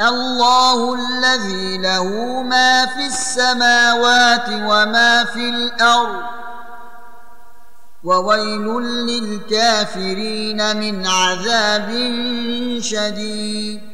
الله الذي له ما في السماوات وما في الأرض وويل للكافرين من عذاب شديد.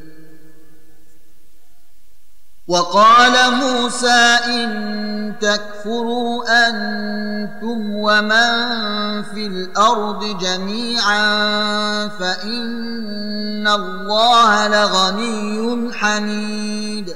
وقال موسى إن تكفروا أنتم ومن في الأرض جميعا فإن الله لغني حميد.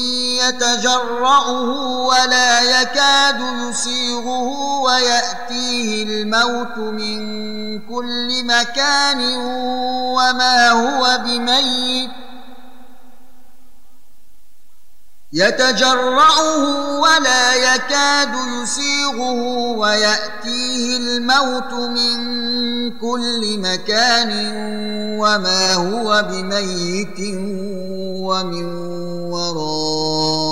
يتجرعه ولا يكاد يسيغه ويأتيه الموت من كل مكان وما هو بميت يتجرعه ولا يكاد يسيغه ويأتيه الموت من كل مكان وما هو بميت ومن ورائه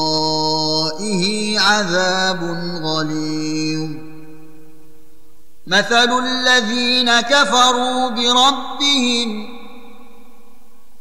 عذاب غليظ. مثل الذين كفروا بربهم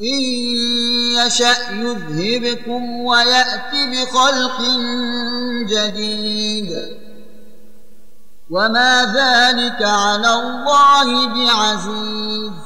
إن يشأ يذهبكم ويأت بخلق جديد. وما ذلك على الله بعزيز.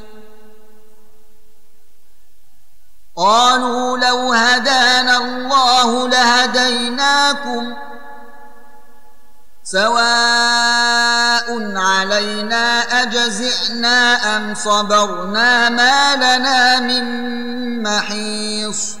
قالوا لو هدانا الله لهديناكم سواء علينا اجزعنا أم صبرنا ما لنا من محيص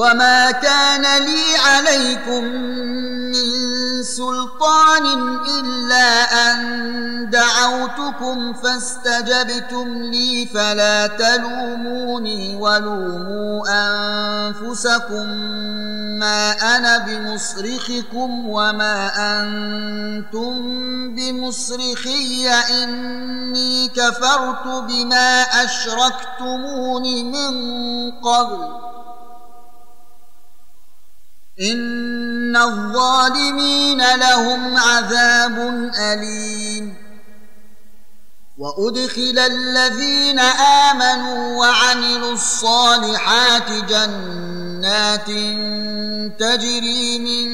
وما كان لي عليكم من سلطان إلا أن دعوتكم فاستجبتم لي فلا تلوموني ولوموا أنفسكم ما أنا بمصرخكم وما أنتم بمصرخي إني كفرت بما أشركتمون من قبل ان الظالمين لهم عذاب اليم وادخل الذين امنوا وعملوا الصالحات جنات تجري من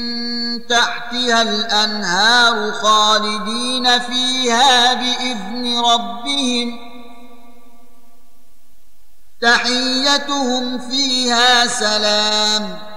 تحتها الانهار خالدين فيها باذن ربهم تحيتهم فيها سلام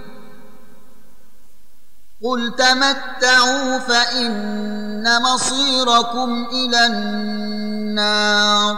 قل تمتعوا فان مصيركم إلى النار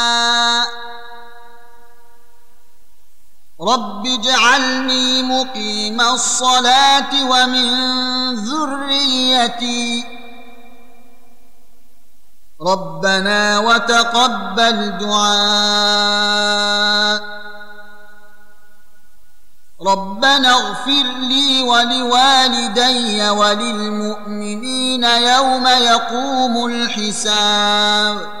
رب اجعلني مقيم الصلاة ومن ذريتي. ربنا وتقبل دعاء. ربنا اغفر لي ولوالدي وللمؤمنين يوم يقوم الحساب.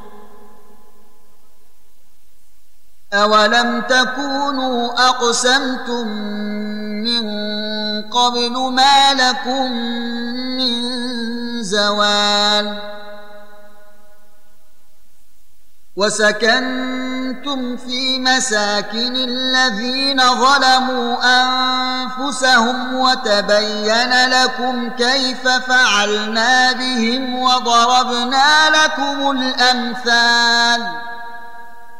أولم تكونوا أقسمتم من قبل ما لكم من زوال وسكنتم في مساكن الذين ظلموا أنفسهم وتبين لكم كيف فعلنا بهم وضربنا لكم الأمثال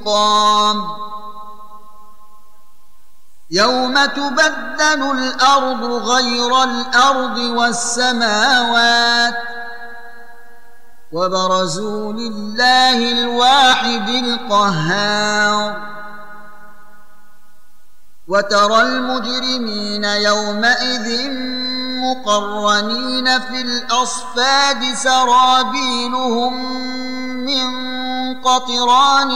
انتقام يوم تبدل الأرض غير الأرض والسماوات وبرزوا لله الواحد القهار. وترى المجرمين يومئذ مقرنين في الأصفاد سرابيلهم من قطران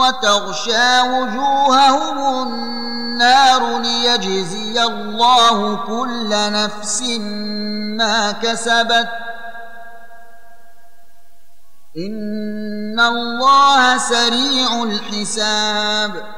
وتغشى وجوههم النار ليجزي الله كل نفس ما كسبت. إن الله سريع الحساب.